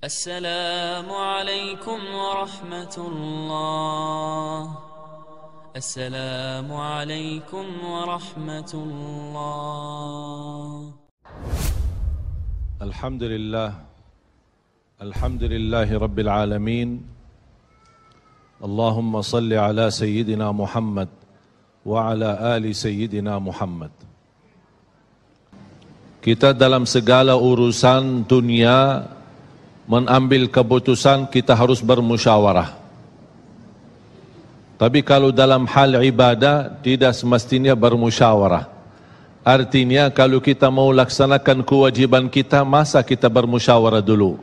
السلام عليكم ورحمة الله. السلام عليكم ورحمة الله. الحمد لله. الحمد لله رب العالمين. اللهم صل على سيدنا محمد وعلى آل سيدنا محمد. Kita dalam segala urusan dunia mengambil keputusan kita harus bermusyawarah. Tapi kalau dalam hal ibadah tidak semestinya bermusyawarah. Artinya kalau kita mau laksanakan kewajiban kita masa kita bermusyawarah dulu.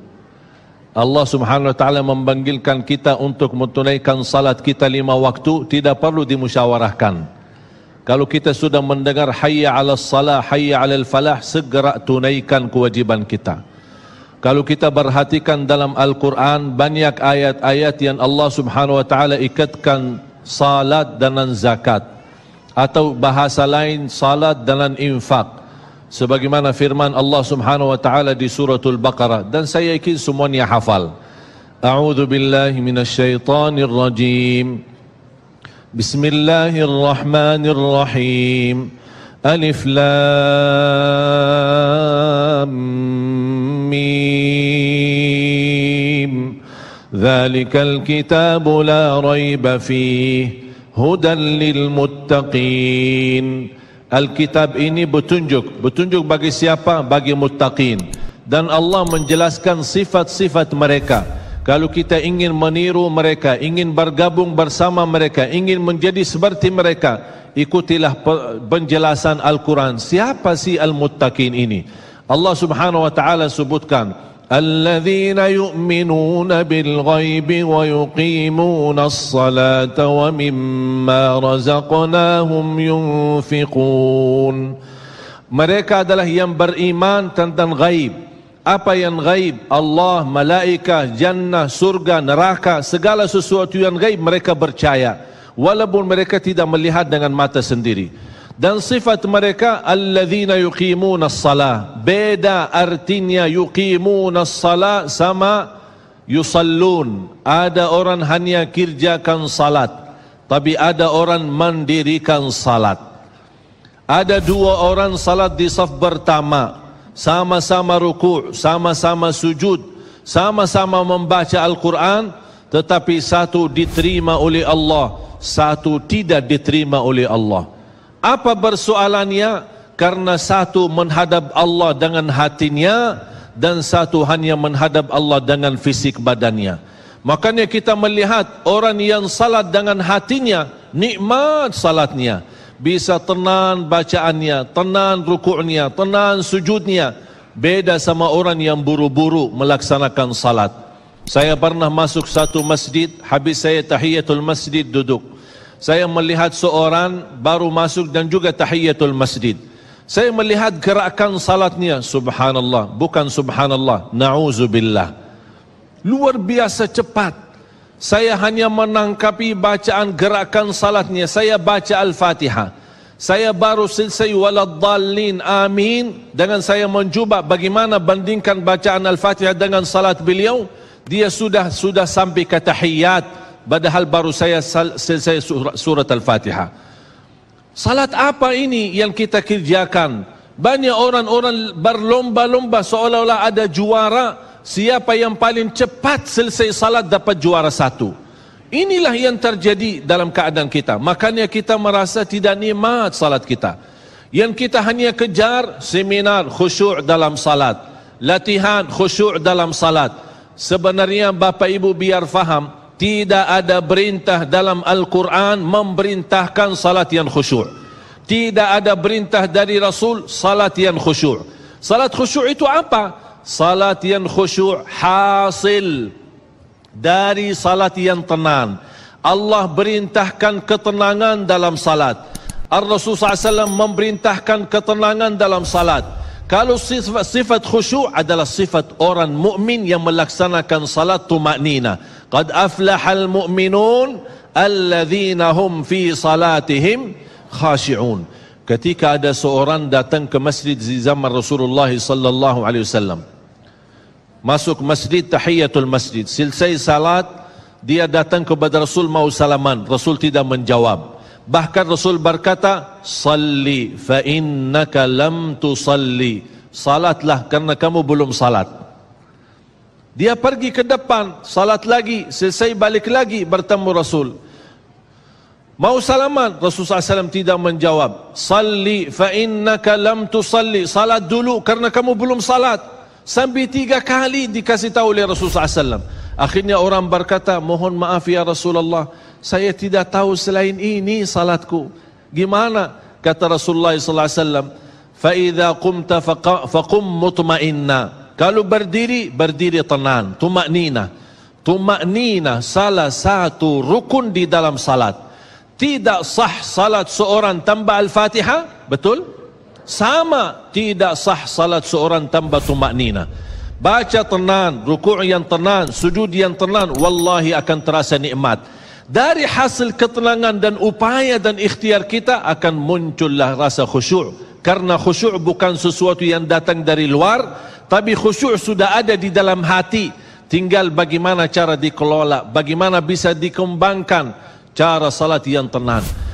Allah Subhanahu wa taala memanggilkan kita untuk menunaikan salat kita lima waktu tidak perlu dimusyawarahkan. Kalau kita sudah mendengar hayya 'ala salah, hayya 'alal falah, segera tunaikan kewajiban kita. Kalau kita perhatikan dalam Al-Quran banyak ayat-ayat yang Allah subhanahu wa ta'ala ikatkan salat dengan zakat. Atau bahasa lain salat dengan infak. Sebagaimana firman Allah subhanahu wa ta'ala di suratul Baqarah. Dan saya yakin semuanya hafal. A'udhu billahi minasyaitanir rajim. Bismillahirrahmanirrahim. Alif lam. ذلك الكتاب لا ريب فيه هدى للمتقين Alkitab ini bertunjuk Bertunjuk bagi siapa? Bagi muttaqin Dan Allah menjelaskan sifat-sifat mereka Kalau kita ingin meniru mereka, ingin bergabung bersama mereka, ingin menjadi seperti mereka, ikutilah penjelasan Al-Quran. Siapa si Al-Muttaqin ini? Allah Subhanahu wa taala sebutkan, "Alladzina yu'minuna bil ghaibi wa yuqimuna as-salata wa mimma razaqnahum yunfiqun." Mereka adalah yang beriman tentang ghaib. Apa yang gaib Allah, malaika, jannah, surga, neraka segala sesuatu yang gaib mereka percaya. Walaupun mereka tidak melihat dengan mata sendiri dan sifat mereka alladzina yuqimuna as-salah beda artinya yuqimuna as-salah sama yusallun. Ada orang hanya kerjakan salat tapi ada orang mendirikan salat. Ada dua orang salat di saf pertama sama-sama ruku', sama-sama sujud, sama-sama membaca Al-Quran, tetapi satu diterima oleh Allah, satu tidak diterima oleh Allah. Apa persoalannya? Karena satu menghadap Allah dengan hatinya dan satu hanya menghadap Allah dengan fisik badannya. Makanya kita melihat orang yang salat dengan hatinya, nikmat salatnya bisa tenang bacaannya, tenang rukuknya, tenang sujudnya. Beda sama orang yang buru-buru melaksanakan salat. Saya pernah masuk satu masjid, habis saya tahiyatul masjid duduk. Saya melihat seorang baru masuk dan juga tahiyatul masjid. Saya melihat gerakan salatnya, subhanallah, bukan subhanallah, na'udzubillah. Luar biasa cepat. Saya hanya menangkapi bacaan gerakan salatnya. Saya baca Al-Fatihah. Saya baru selesai waladhalin amin. Dengan saya mencuba bagaimana bandingkan bacaan Al-Fatihah dengan salat beliau. Dia sudah sudah sampai ke tahiyat. Padahal baru saya selesai surat Al-Fatihah. Salat apa ini yang kita kerjakan? Banyak orang-orang berlomba-lomba seolah-olah ada juara siapa yang paling cepat selesai salat dapat juara satu. Inilah yang terjadi dalam keadaan kita. Makanya kita merasa tidak nikmat salat kita. Yang kita hanya kejar seminar khusyuk dalam salat. Latihan khusyuk dalam salat. Sebenarnya Bapak Ibu biar faham, tidak ada perintah dalam Al-Quran memerintahkan salat yang khusyuk. Tidak ada perintah dari Rasul salat yang khusyuk. Salat khusyuk itu apa? salat yang khusyuk hasil dari salat yang tenang. Allah berintahkan ketenangan dalam salat. Ar-Rasul SAW memerintahkan ketenangan dalam salat. Kalau sifat, sifat khusyuk adalah sifat orang mukmin yang melaksanakan salat tumaknina. Qad aflahal mu'minun alladzina hum fi salatihim khashi'un. Ketika ada seorang datang ke masjid di zaman Rasulullah sallallahu alaihi wasallam masuk masjid tahiyatul masjid selesai salat dia datang kepada Rasul mau salaman Rasul tidak menjawab bahkan Rasul berkata salli fa innaka lam tusalli. Salatlah karena kamu belum salat. Dia pergi ke depan salat lagi selesai balik lagi bertemu Rasul. Mau salaman? Rasulullah SAW tidak menjawab. Salli fa innaka lam tusalli. Salat dulu karena kamu belum salat. Sampai tiga kali dikasih tahu oleh Rasulullah SAW Akhirnya orang berkata Mohon maaf ya Rasulullah Saya tidak tahu selain ini salatku Gimana? Kata Rasulullah SAW Fa'idha qumta faqum mutma'inna Kalau berdiri, berdiri tenang Tumaknina Tumaknina salah satu rukun di dalam salat tidak sah salat seorang tanpa Al-Fatihah? Betul? Sama tidak sah salat seorang tanpa tumaknina. Baca tenang, rukuk yang tenang, sujud yang tenang, wallahi akan terasa nikmat. Dari hasil ketenangan dan upaya dan ikhtiar kita akan muncullah rasa khusyuk. Karena khusyuk bukan sesuatu yang datang dari luar, tapi khusyuk sudah ada di dalam hati. Tinggal bagaimana cara dikelola, bagaimana bisa dikembangkan cara salat yang tenang